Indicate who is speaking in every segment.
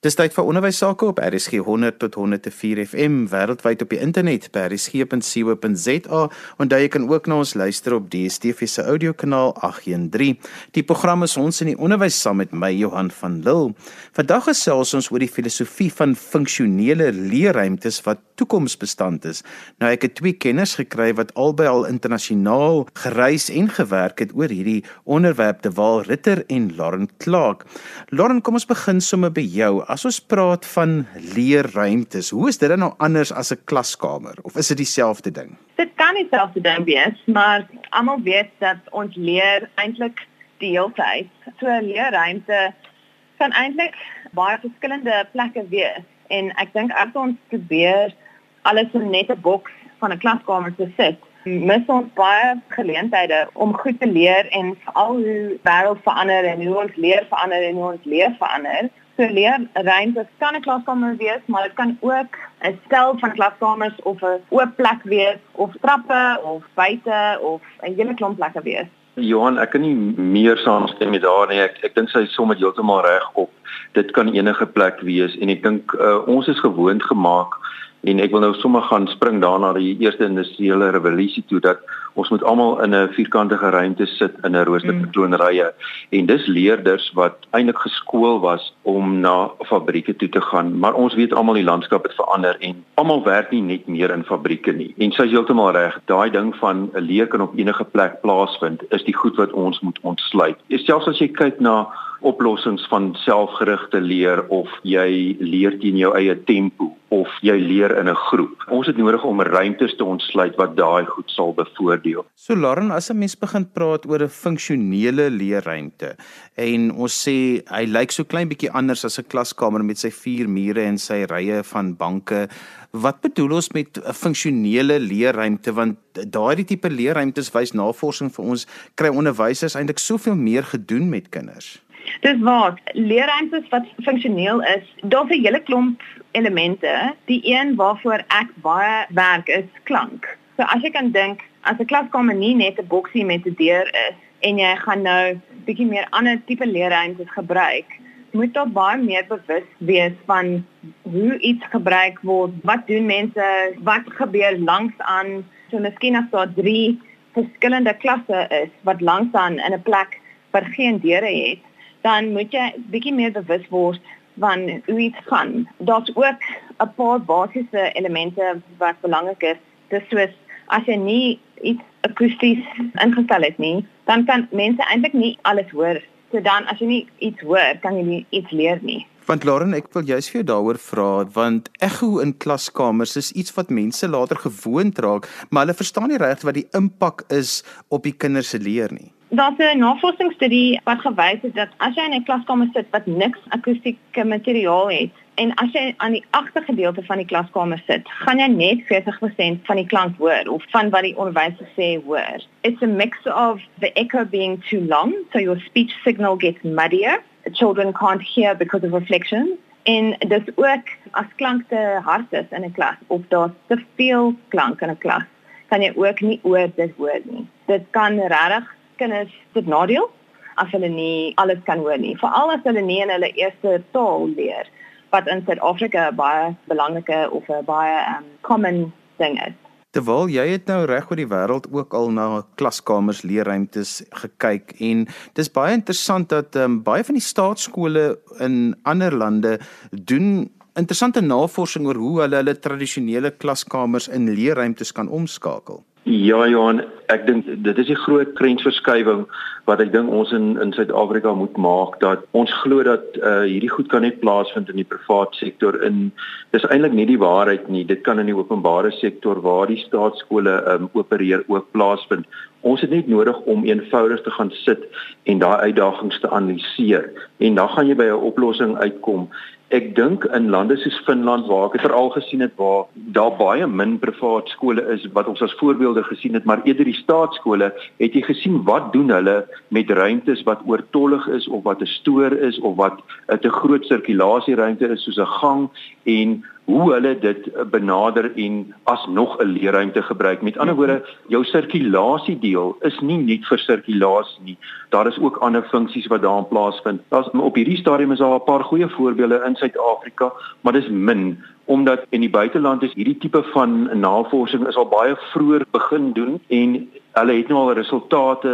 Speaker 1: Dis tyd vir onderwys sake op RSG 100 tot 104 FM wêreldwyd op die internet by rsg.co.za daar jy kan ook na ons luister op DStv se audiokanaal 813. Die program is ons in die onderwys saam met my Johan van Lille. Vandag gesels ons oor die filosofie van funksionele leerruimtes wat toekomsbestand is. Nou ek het twee kenners gekry wat albei al internasionaal gereis en gewerk het oor hierdie onderwerp, te Waal Ritter en Lauren Clark. Lauren, kom ons begin sommer by jou as ons praat van leerruimtes, hoe is dit dan nou anders as 'n klaskamer of is dit dieselfde ding?
Speaker 2: Dit kan dieselfde ding wees, maar almal weet dat ons leer eintlik die hele tyd. So 'n leerruimte kan eintlik baie verskillende plekke wees en ek dink as ons probeer alles in net 'n boks van 'n klaskamer te sit, mis ons baie geleenthede om goed te leer en al hoe wêreld verander en hoe ons leer verander en hoe ons leer verander. So leerruimtes kan 'n klaskamer wees, maar dit kan ook 'n stel van klaskamers of 'n oop plek wees of trappe of buite of 'n hele klomp plekke wees.
Speaker 3: Johan, ek kan nie meer saamstem met haar nie. Ek ek dink sy som dit heeltemal reg op. Dit kan enige plek wees en ek dink uh, ons is gewoond gemaak en ek wil nou sommer gaan spring daarna die eerste industriële revolusie toe dat ons moet almal in 'n vierkantige ruimte sit in 'n roosterpatroonrye mm. en dis leerders wat eintlik geskool was om na fabrieke toe te gaan maar ons weet almal die landskap het verander en almal werk nie net meer in fabrieke nie. En sy is heeltemal reg daai ding van 'n leer kan op enige plek plaasvind is die goed wat ons moet ontsluit. Selfs as jy kyk na oplossings van selfgerigte leer of jy leer teen jou eie tempo of jy leer in 'n groep. Ons het nodig om ruimtes te ontsluit wat daai goed sal bevoordeel.
Speaker 1: So Lauren, as 'n mens begin praat oor 'n funksionele leerruimte en ons sê hy lyk so klein bietjie anders as 'n klaskamer met sy vier mure en sy rye van banke, wat bedoel ons met 'n funksionele leerruimte want daardie tipe leerruimtes wys navorsing vir ons kry onderwysers eintlik soveel meer gedoen met kinders.
Speaker 2: Dis waar. Leerruimtes wat funksioneel is, daar's 'n hele klomp elemente. Die een waarvoor ek baie werk is klank. So as jy kan dink, as 'n klaskamer nie net 'n boksie met 'n deur is en jy gaan nou bietjie meer ander tipe leerruimtes gebruik, moet daar baie meer bewus wees van hoe iets gebruik word. Wat doen mense? Wat gebeur langs aan? So miskien as daar 3 verskillende klasse is wat langs aan in 'n plek wat geen deure het, dan moet jy bietjie meer bewus word van hoe iets gaan. Daar's ook 'n paar basiese elemente wat belangrik is. Dis soos as jy nie iets akoesties ingestel het nie, dan kan mense eintlik nie alles hoor. So dan as jy nie iets hoor, kan jy nie iets leer nie.
Speaker 1: Want Lauren, ek wil juist vir jou daaroor vra want ekho in klaskamers is iets wat mense later gewoond raak, maar hulle verstaan nie regtig wat die impak is op die kinders se leer nie.
Speaker 2: Daar's 'n navorsingsstudie wat gewys het dat as jy in 'n klaskamer sit wat niks akoestiese materiaal het en as jy aan die agtergedeelte van die klaskamer sit, gaan jy net 40% van die klank hoor of van wat die onderwyser sê hoor. It's a mix of the echo being too long, so your speech signal gets muddier. Children can't hear because of reflection. En dis ook as klank te hard is in 'n klas of daar te veel klank in 'n klas, kan jy ook nie oor dit hoor nie. Dit kan regtig kinders dit nadeel as hulle nie alles kan hoor nie. Veral as hulle nie in hulle eerste taal leer wat in Suid-Afrika baie belangrike of 'n baie um, common ding is.
Speaker 1: Terwyl jy het nou reg oor die wêreld ook al na klaskamers, leerruimtes gekyk en dis baie interessant dat um, baie van die staatskole in ander lande doen interessante navorsing oor hoe hulle hulle tradisionele klaskamers in leerruimtes kan omskakel.
Speaker 3: Ja Johan, ek dink dit is 'n groot trendsverskywing wat ek dink ons in in Suid-Afrika moet maak dat ons glo dat uh hierdie goed kan net plaasvind in die private sektor in dis eintlik nie die waarheid nie. Dit kan in die openbare sektor waar die staatskole um opereer ook plaasvind. Ons het net nodig om eenvoudig te gaan sit en daai uitdagings te analiseer en dan gaan jy by 'n oplossing uitkom Ek dink in lande soos Finland waar ek veral gesien het waar daar baie min privaat skole is wat ons as voorbeelde gesien het, maar eerder die staatskole, het jy gesien wat doen hulle met ruimtes wat oortollig is of wat 'n stoor is of wat 'n te groot sirkulasieruimte is soos 'n gang en hoe hulle dit benader en asnog 'n leerruimte gebruik. Met ander woorde, jou sirkulasie deel is nie net vir sirkulasie nie. Daar is ook ander funksies wat daarin plaasvind. Daar's op hierdie stadium is daar 'n paar goeie voorbeelde in Suid-Afrika, maar dis min omdat in die buiteland is hierdie tipe van navorsing is al baie vroeër begin doen en hulle het nou al resultate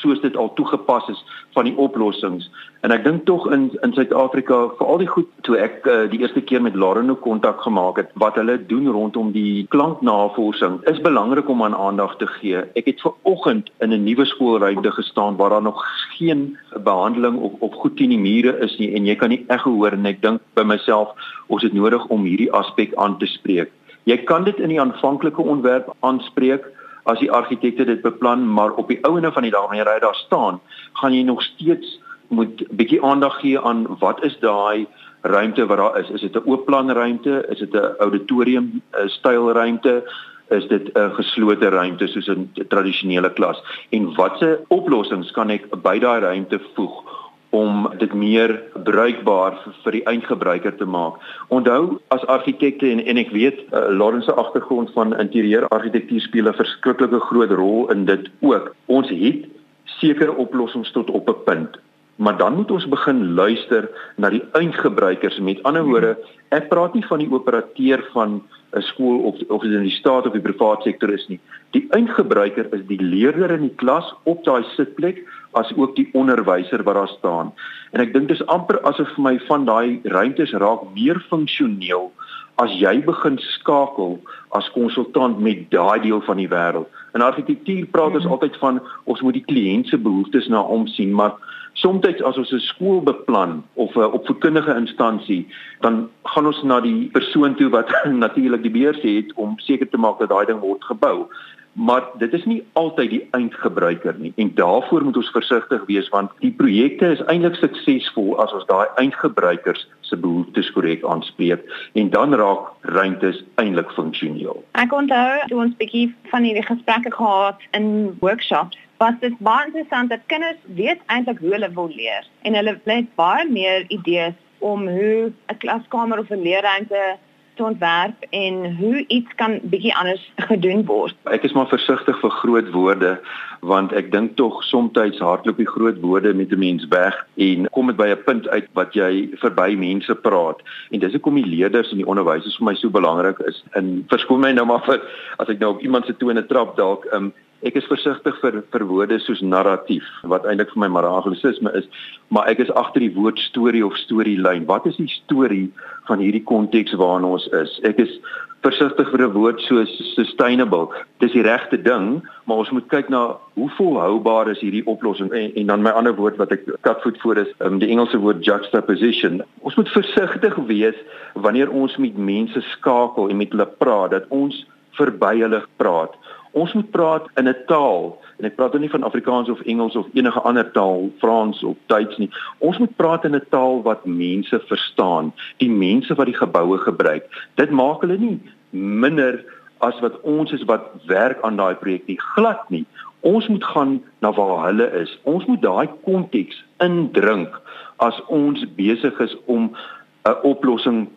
Speaker 3: soos dit al toegepas is van die oplossings. En ek dink tog in in Suid-Afrika veral die goed toe ek uh, die eerste keer met Lareno kontak gemaak het wat hulle doen rondom die klanknavorsing is belangrik om aan aandag te gee. Ek het ver oggend in 'n nuwe skoolruimte gestaan waar daar nog geen behandeling of of goed teen die mure is nie en jy kan nie ek gehoor en ek dink by myself ons het nodig om hierdie aspek aan te spreek jy kan dit in die aanvanklike ontwerp aanspreek as die argitekte dit beplan, maar op die ouene van die dag wanneer hy daar staan, gaan jy nog steeds moet bietjie aandag gee aan wat is daai ruimte wat daar is. Is dit 'n oop plan ruimte? Is dit 'n auditorium styl ruimte? Is dit 'n geslote ruimte soos 'n tradisionele klas? En watse oplossings kan ek by daai ruimte voeg om dit meer bruikbaar vir, die eindgebruiker te maak. Onthou as argitekte en en ek weet uh, Lawrence se agtergrond van interieurargitektuur speel 'n verskriklike groot rol in dit ook. Ons het sekere oplossings tot op 'n punt, maar dan moet ons begin luister na die eindgebruikers. Met ander woorde, ek praat nie van die operateur van 'n skool of of dit in die staat of die privaat sektor is nie. Die eindgebruiker is die leerder in die klas op daai sitplek as ook die onderwyser wat daar staan. En ek dink dis amper asof vir my van daai ruimtes raak meer funksioneel as jy begin skakel as konsultant met daai deel van die wêreld. In argitektuur praat ons mm -hmm. altyd van ons moet die kliënt se behoeftes na omsien, maar soms as ons 'n skool beplan of 'n opvoedkundige instansie, dan gaan ons na die persoon toe wat natuurlik die beheer het om seker te maak dat daai ding word gebou maar dit is nie altyd die eindgebruiker nie en daarvoor moet ons versigtig wees want die projekte is eintlik suksesvol as ons daai eindgebruikers se behoeftes korrek aanspreek en dan raak ruimtes eintlik funksioneel.
Speaker 2: Ek onthou toe ons bietjie van hierdie gesprekke gehad in workshops was dit baie interessant dat kinders weet eintlik hoe hulle wil leer en hulle het baie meer idees om hoe 'n klaskamer of 'n leerruimte te ontwerp en hoe iets kan bietjie anders gedoen word.
Speaker 3: Ek is maar versigtig vir groot woorde want ek dink tog soms hardloop die groot woorde met 'n mens weg en kom dit by 'n punt uit wat jy verby mense praat en dis hoekom die leerders en die onderwysers vir my so belangrik is. En verskoon my nou maar vir as ek nou op iemand se tone trap dalk, um, Ek is versigtig vir vir woorde soos narratief wat eintlik vir my maar anglisisme is, maar ek is agter die woord storie of storielyn. Wat is die storie van hierdie konteks waarin ons is? Ek is versigtig vir 'n woord soos sustainable. Dis die regte ding, maar ons moet kyk na hoe volhoubaar is hierdie oplossing en, en dan my ander woord wat ek katvoet voor is, um, die Engelse woord juxtaposition. Ons moet versigtig wees wanneer ons met mense skakel en met hulle praat dat ons verby hulle praat Ons moet praat in 'n taal en ek praat nou nie van Afrikaans of Engels of enige ander taal, Frans of Duits nie. Ons moet praat in 'n taal wat mense verstaan, die mense wat die geboue gebruik. Dit maak hulle nie minder as wat ons is wat werk aan daai projek nie, glad nie. Ons moet gaan na waar hulle is. Ons moet daai konteks indrink as ons besig is om 'n oplossing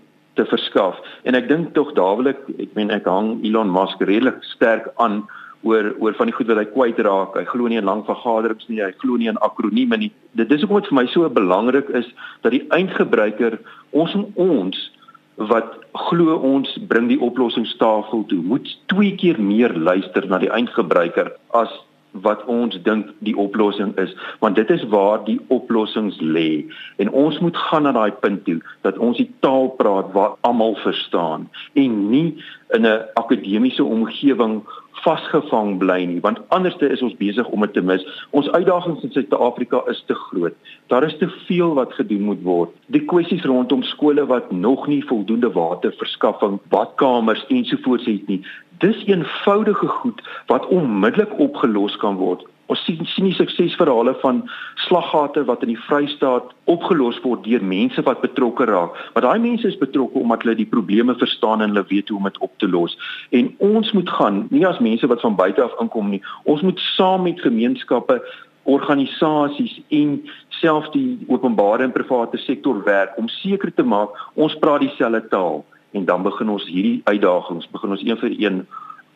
Speaker 3: te verskaf. En ek dink tog wil ek meen ek hang Elon Musk redelik sterk aan oor oor van die goed wat hy kwyt raak. Hy glo nie in lang vergaderings nie, hy glo nie in akronieme nie. Dit is ook wat vir my so belangrik is dat die eindgebruiker ons en ons wat glo ons bring die oplossingstafel toe, moet twee keer meer luister na die eindgebruiker as wat ons dink die oplossing is want dit is waar die oplossings lê. En ons moet gaan na daai punt toe dat ons die taal praat wat almal verstaan en nie in 'n akademiese omgewing vasgevang bly nie want anderste is ons besig om dit te mis. Ons uitdagings in Suid-Afrika is te groot. Daar is te veel wat gedoen moet word. Die kwessies rondom skole wat nog nie voldoende waterverskaffing badkamers ensovoorts het nie. Dis eenvoudige goed wat onmiddellik opgelos kan word. Ons sien sien die suksesverhale van slaggate wat in die Vrystaat opgelos word deur mense wat betrokke raak. Maar daai mense is betrokke omdat hulle die probleme verstaan en hulle weet hoe om dit op te los. En ons moet gaan, nie as mense wat van buite af inkom nie. Ons moet saam met gemeenskappe organisasies en selfs die openbare en private sektor werk om seker te maak ons praat dieselfde taal en dan begin ons hierdie uitdagings begin ons een vir een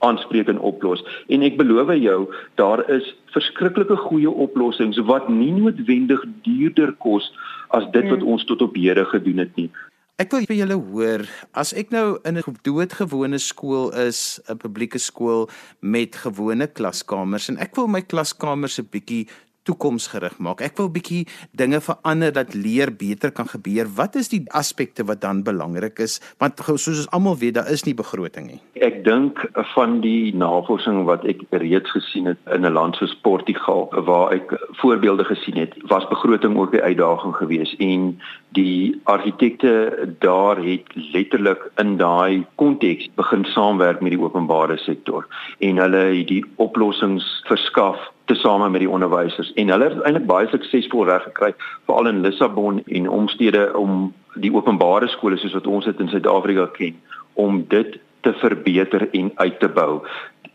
Speaker 3: aanspreek en oplos. En ek beloof jou, daar is verskriklike goeie oplossings wat nie noodwendig duurder kos as dit wat hmm. ons tot op hede gedoen het nie.
Speaker 1: Ek wil by julle hoor, as ek nou in 'n doodgewone skool is, 'n publieke skool met gewone klaskamers en ek wil my klaskamers 'n bietjie toekomsgerig maak. Ek wil bietjie dinge verander dat leer beter kan gebeur. Wat is die aspekte wat dan belangrik is? Want soos ons almal weet, daar is nie begroting nie.
Speaker 3: Ek dink van die navorsing wat ek reeds gesien het in 'n land soos Portugal waar ek voorbeelde gesien het, was begroting ook 'n uitdaging geweest en die argitekte daar het letterlik in daai konteks begin saamwerk met die openbare sektor en hulle het die oplossings verskaf tesame met die onderwysers. En hulle het eintlik baie suksesvol reg gekry veral in Lissabon en omstede om die openbare skole soos wat ons dit in Suid-Afrika ken om dit te verbeter en uit te bou.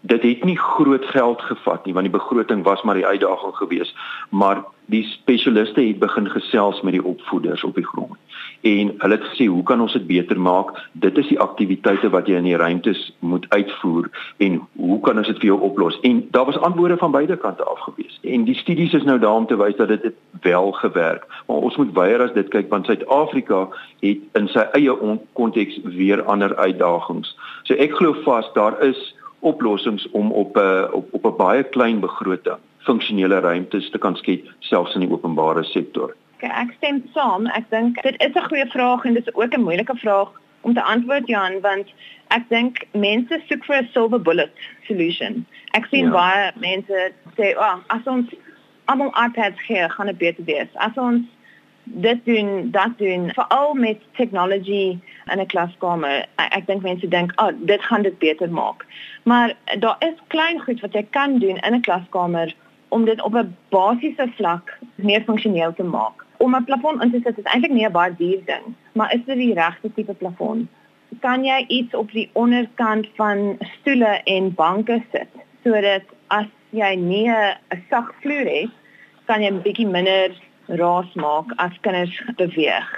Speaker 3: Dit het nie groot geld gevat nie want die begroting was maar die uitdaging geweest maar die spesialiste het begin gesels met die opvoeders op die grond en hulle het gesê hoe kan ons dit beter maak? Dit is die aktiwiteite wat jy in die ruimtes moet uitvoer en hoe kan ons dit vir jou oplos? En daar was antwoorde van beide kante af gewees. En die studies is nou daar om te wys dat dit wel gewerk maar ons moet weier as dit kyk want Suid-Afrika het in sy eie konteks weer ander uitdagings. So ek glo vas daar is oplossings om op 'n uh, op op 'n baie klein begroting funksionele ruimtes te kan skep selfs in die openbare sektor.
Speaker 2: Ek stem saam. Ek dink dit is 'n goeie vraag en dit is ook 'n moeilike vraag om te antwoord Jan want ek dink mense soek vir 'n silver bullet solution. Ek sien ja. baie mense sê, "Ag, oh, as ons almal iPads gee, gaan dit beter wees." As ons dit doen dat doen veral met tegnologie in 'n klaskamer ek, ek dink mense dink oh dit gaan dit beter maak maar daar is klein goed wat jy kan doen in 'n klaskamer om dit op 'n basiese vlak meer funksioneel te maak om 'n plafon in te sit is eintlik nie 'n baie duur ding maar is dit die regte tipe plafon kan jy iets op die onderkant van stoele en banke sit sodat as jy nie 'n sag vloer het kan jy 'n bietjie minder raas maak as kinders beweeg.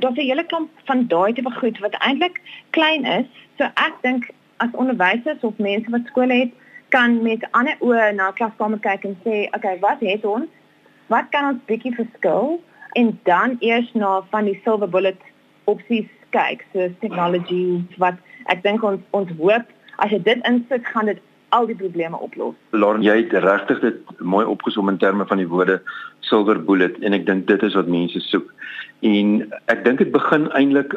Speaker 2: Daar's 'n hele klomp van daai tipe goed wat eintlik klein is. So ek dink as onderwysers of mense wat skole het, kan met ander oë na klaskamer kyk en sê, "Oké, okay, wat het ons? Wat kan ons bietjie verskil?" En dan eers na van die silver bullet opsies kyk, so technology wat ek dink ons ons hoop as jy dit insit, gaan dit al die probleme oplos.
Speaker 3: Lauren, jy het regtig dit mooi opgesom in terme van die woorde silver bullet en ek dink dit is wat mense soek. En ek dink dit begin eintlik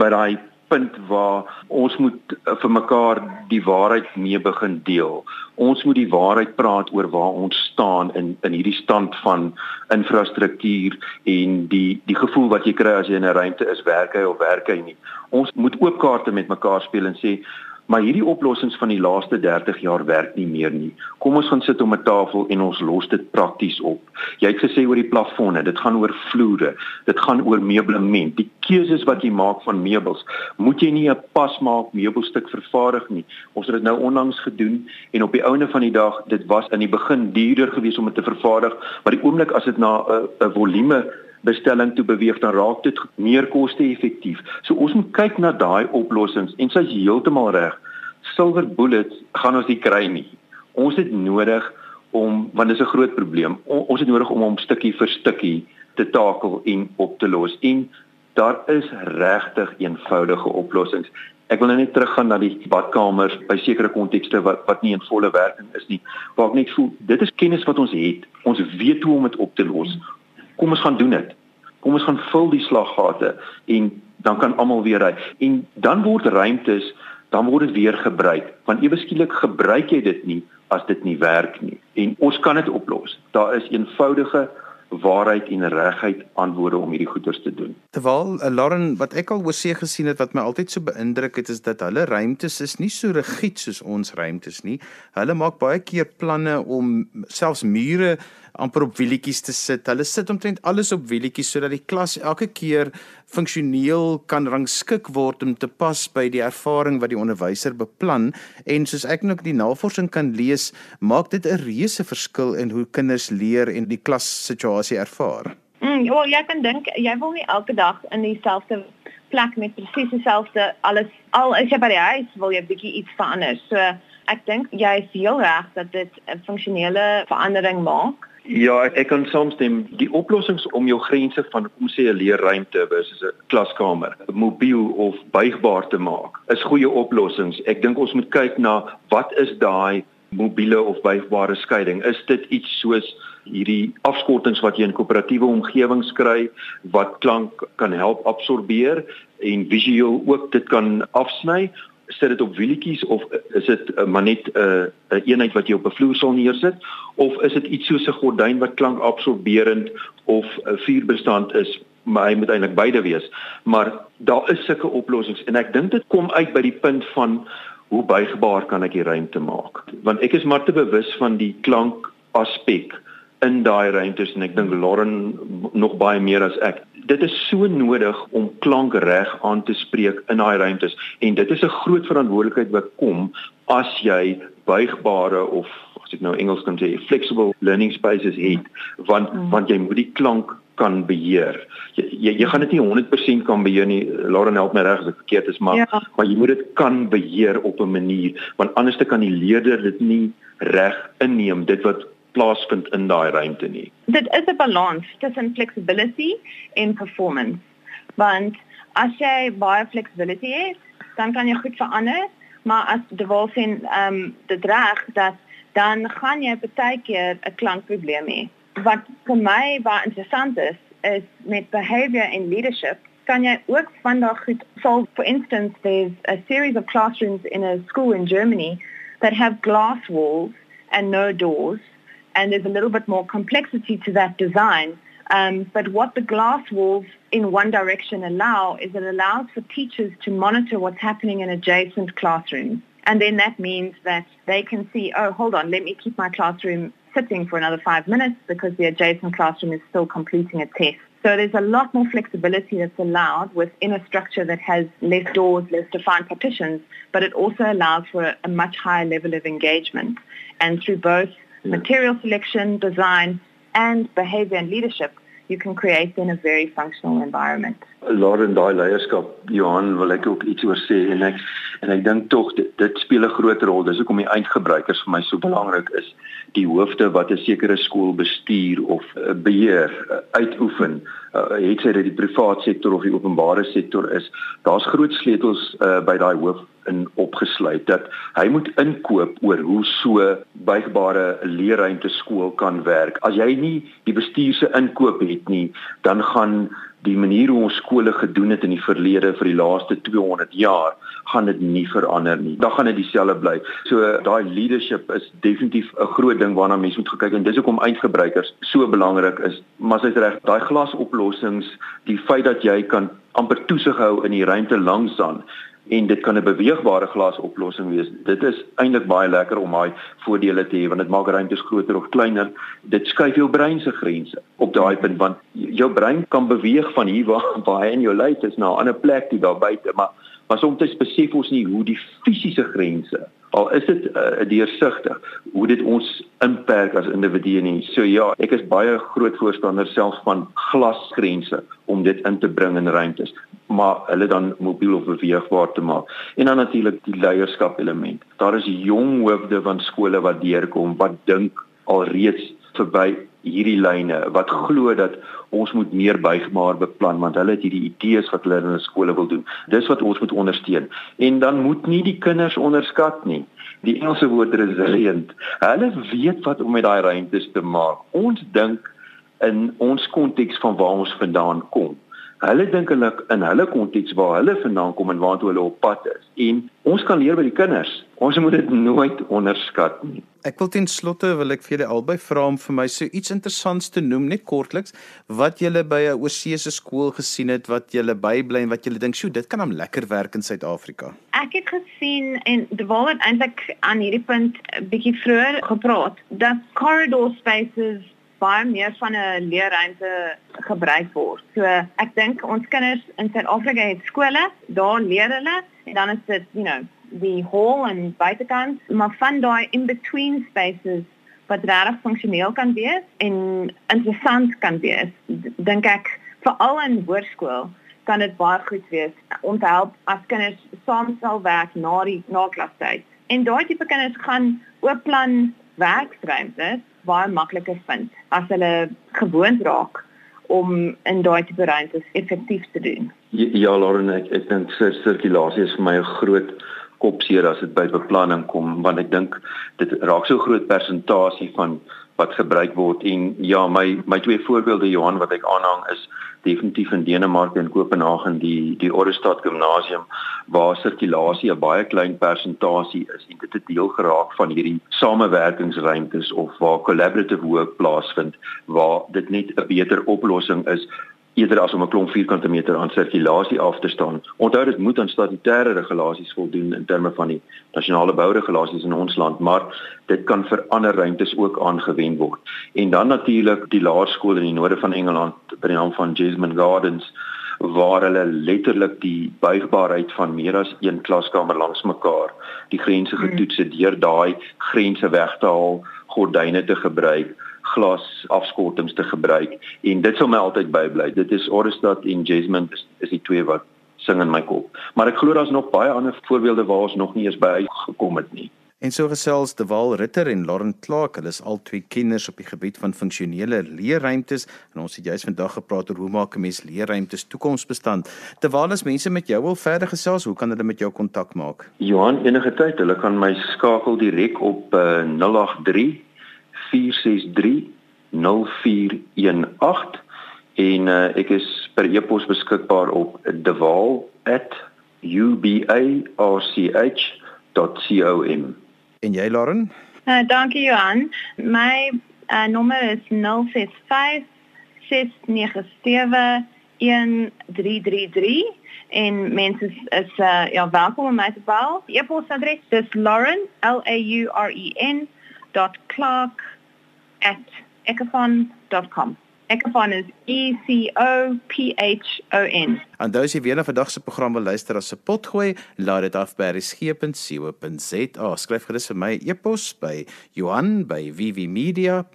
Speaker 3: by daai punt waar ons moet vir mekaar die waarheid mee begin deel. Ons moet die waarheid praat oor waar ons staan in in hierdie stand van infrastruktuur en die die gevoel wat jy kry as jy in 'n ruimte is, werk hy of werk hy nie. Ons moet oop kaarte met mekaar speel en sê Maar hierdie oplossings van die laaste 30 jaar werk nie meer nie. Kom ons gaan sit om 'n tafel en ons los dit prakties op. Jy het gesê oor die plafonne, dit gaan oor vloere, dit gaan oor meublement. Die keuses wat jy maak van meubels, moet jy nie 'n pasmaak meubelstuk vervaardig nie. Ons het dit nou onlangs gedoen en op die ouene van die dag, dit was in die begin duurder geweest om dit te vervaardig, maar die oomblik as dit na 'n 'n volume bestelling toe beweeg dan raak dit meer koste-effektief. So ons moet kyk na daai oplossings en sy's heeltemal reg. Silver bullets gaan ons nie kry nie. Ons het nodig om want dit is 'n groot probleem. Ons het nodig om hom stukkie vir stukkie te takel en op te los. En daar is regtig eenvoudige oplossings. Ek wil nou net teruggaan na die badkamers by sekere kontekste wat wat nie in volle werking is nie. Waar ek net voel, dit is kennis wat ons het. Ons weet hoe om dit op te los kom ons gaan doen dit. Kom ons gaan vul die slaggate en dan kan almal weer ry. En dan word ruimtes, dan word dit weer gebruik. Want ewe skielik gebruik jy dit nie as dit nie werk nie. En ons kan dit oplos. Daar is eenvoudige waarheid en regheid antwoorde om hierdie goeders te doen.
Speaker 1: Terwyl uh, Lauren wat ek al oorsee gesien het wat my altyd so beïndruk het is dat hulle ruimtes is nie so rigied soos ons ruimtes nie. Hulle maak baie keer planne om selfs mure amper op wielietjies te sit. Hulle sit omtrent alles op wielietjies sodat die klas elke keer funksioneel kan rangskik word om te pas by die ervaring wat die onderwyser beplan en soos ek nou die navorsing kan lees, maak dit 'n reuse verskil in hoe kinders leer en die klas situasie ervaar.
Speaker 2: Mm, ja, jy kan dink jy wil nie elke dag in dieselfde plek met presies dieselfde alles al is jy by die huis wil jy bietjie iets verander. So ek dink jy is heel reg dat dit 'n funksionele verandering maak.
Speaker 3: Ja, ek, ek kan saamstem. Die oplossings om jou grense van kom sê 'n leerruimte versus 'n klaskamer, mobiel of buigbaar te maak, is goeie oplossings. Ek dink ons moet kyk na wat is daai mobiele of buigbare skeiding? Is dit iets soos hierdie afskortings wat jy in koöperatiewe omgewings kry wat klank kan help absorbeer en visueel ook dit kan afsny? Sit dit op wielietjies of is dit uh, maar net 'n uh, 'n eenheid wat jy op 'n vloer sal neersit of is dit iets soos 'n gordyn wat klank absorberend of 'n uh, vuurbestand is maar hy moet eintlik beide wees maar daar is sulke oplossings en ek dink dit kom uit by die punt van hoe buigbaar kan ek die ruimte maak? Want ek is maar te bewus van die klank aspek in daai ruimtes en ek dink Lauren nog baie meer as ek. Dit is so nodig om klank reg aan te spreek in daai ruimtes en dit is 'n groot verantwoordelikheid wat kom as jy buigbare of as ek nou Engels kan sê flexible learning spaces het want mm. want jy moet die klank kan beheer. Jy jy, jy gaan dit nie 100% kan beheer nie. Lauren help my reg as ek verkeerd is, maar ja. maar jy moet dit kan beheer op 'n manier want anders dan kan die leerder dit nie reg inneem dit wat plaasvind in daai ruimte nie.
Speaker 2: Dit is 'n balans tussen flexibility en performance. Want as jy baie flexibility het, dan kan jy goed verander, maar as die wol sien ehm um, dit reg dat dan gaan jy baie keer 'n klankprobleem hê wat vir my baie interessant is is met behavior and leadership kan jy ook vandag goed solve for instance there's a series of classrooms in a school in Germany that have glass walls and no doors and there's a little bit more complexity to that design um, but what the glass walls in one direction allow is it allows for teachers to monitor what's happening in adjacent classrooms and then that means that they can see oh hold on let me keep my classroom sitting for another five minutes because the adjacent classroom is still completing a test. So there's a lot more flexibility that's allowed within a structure that has less doors, less defined partitions, but it also allows for a, a much higher level of engagement. And through both material selection, design, and behavior and leadership, you can create then a very functional environment.
Speaker 3: Lauren daai leierskap Johan wil ek ook iets oor sê en ek en ek dink tog dit, dit speel 'n groot rol. Dis hoekom die eindgebruikers vir my so belangrik is. Die hoofde wat 'n sekere skool bestuur of uh, beheer, uh, uitoefen, uh, het sy dit die private sektor of die openbare sektor is, daar's groot sleutels uh, by daai hoof in opgesluit dat hy moet inkoop oor hoe so buigbare leerruimte skool kan werk. As jy nie die bestuur se inkoop het nie, dan gaan die manier hoe ons skole gedoen het in die verlede vir die laaste 200 jaar gaan dit nie verander nie. Dan gaan dit dieselfde bly. So daai leadership is definitief 'n groot ding waarna mense moet kyk en dis hoekom eindgebruikers so belangrik is. Maar sy's reg, daai glasoplossings, die feit dat jy kan amper toesig hou in die ruimte langs dan en dit kan 'n beweegbare glasoplossing wees. Dit is eintlik baie lekker om daai voordele te hê want dit maak ruimtes groter of kleiner. Dit skuif jou brein se grense op daai punt want jou brein kan beweeg van hier waar waar in jou lyf is na 'n ander plek die daar buite, maar maar soms besef ons nie hoe die fisiese grense al is dit uh, deursigtig hoe dit ons inperk as individue nie. So ja, ek is baie groot voorstander selfs van glasgrense om dit in te bring in ruimtes, maar hulle dan mobiel of beweegbaar te maak. En dan natuurlik die leierskap element. Daar is jong hoofde van skole wat deurkom wat dink alreeds verby hierdie lyne wat glo dat ons moet meer buigbaar beplan want hulle het hierdie idees wat hulle in hulle skole wil doen. Dis wat ons moet ondersteun. En dan moet nie die kinders onderskat nie. Die Engelse woord resilient. Hulle weet wat om met daai ruimtes te maak. Ons dink in ons konteks van waar ons vandaan kom. Hulle dink hulle in hulle konteks waar hulle vandaan kom en waartoe hulle op pad is. En ons kan leer by die kinders. Ons moet dit nooit onderskat nie.
Speaker 1: Ek wil ten slotte wil ek vir julle albei vra om vir my so iets interessants te noem net kortliks wat julle by 'n oorseese skool gesien het wat julle bybly en wat julle dink, "Sjoe, dit kan hom lekker werk in Suid-Afrika."
Speaker 2: Ek het gesien en het eintlik aan hierdie punt 'n bietjie vroeër gepraat dat corridor spaces baie meer van 'n leerruimte gebruik word. So ek dink ons kinders in Suid-Afrika het skole, daar leer hulle en dan is dit, you know, die hall en buitekant, maar van daai in-between spaces wat regtig funksioneel kan wees en interessant kan wees, dink ek veral in hoërskool kan dit baie goed wees om te help as kinders saam sal werk na die na klastyd. En daai tipe kinders gaan ook plan werksruimtes baie makliker vind as hulle gewoond raak om in daai tipe ruimtes effektief te doen.
Speaker 3: Ja, ja Lauren, ek ek dink sirkulasie is vir my 'n groot kopseer as dit by beplanning kom want ek dink dit raak so groot persentasie van wat gebruik word en ja my my twee voorbeelde Johan wat ek aanhang is definitief in Denemarke en Kopenhagen die die Orestad Gimnasium waar sirkulasie 'n baie klein persentasie is en dit het deel geraak van hierdie samewerkingsruimtes of waar collaborative work plaasvind waar dit net 'n beter oplossing is eerder as om 'n klomp vierkante meter aan sirkulasie af te staan. Onthou dit moet aan statutêre regulasies voldoen in terme van die nasionale bouregulasies in ons land, maar dit kan vir ander ruimtes ook aangewend word. En dan natuurlik die laerskool in die noorde van Engeland by die naam van Jasmine Gardens waar hulle letterlik die buigbaarheid van meer as een klaskamer langs mekaar die grense hmm. getoets het deur daai grense weg te haal, gordyne te gebruik glas afskortings te gebruik en dit sal my altyd bybly. Dit is Orestad en Jasmine is, is die twee wat sing in my kop. Maar ek glo daar's nog baie ander voorbeelde waar ons nog nie eens by gekom het nie.
Speaker 1: En so gesels De Wal Ritter en Lauren Clark, hulle is al twee kenners op die gebied van funksionele leerruimtes en ons het juis vandag gepraat oor hoe maak 'n mens leerruimtes toekomsbestand. De Wal, as mense met jou wil verder gesels, hoe kan hulle met jou kontak maak?
Speaker 3: Johan, enige tyd, hulle kan my skakel direk op uh, 083 en uh, ek is per e-pos beskikbaar op deval@ubarch.com.
Speaker 1: En jy Lauren?
Speaker 2: Uh, dankie Johan. My uh, nommer is 065 697 1333 en mense is, is uh, ja welkom om my te bel. E-posadres is lauren l a u r e n @ecofon.com. Ecofon is E C O P H O N.
Speaker 1: En as jy weer na vandag se program wil luister as 'n pot gooi, laat dit af by resgep.co.za. Skryf gerus vir my e-pos by Johan by vvmedia.co.za.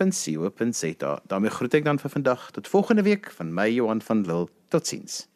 Speaker 1: daarmee groet ek dan vir vandag tot volgende week van my Johan van Lille. Totsiens.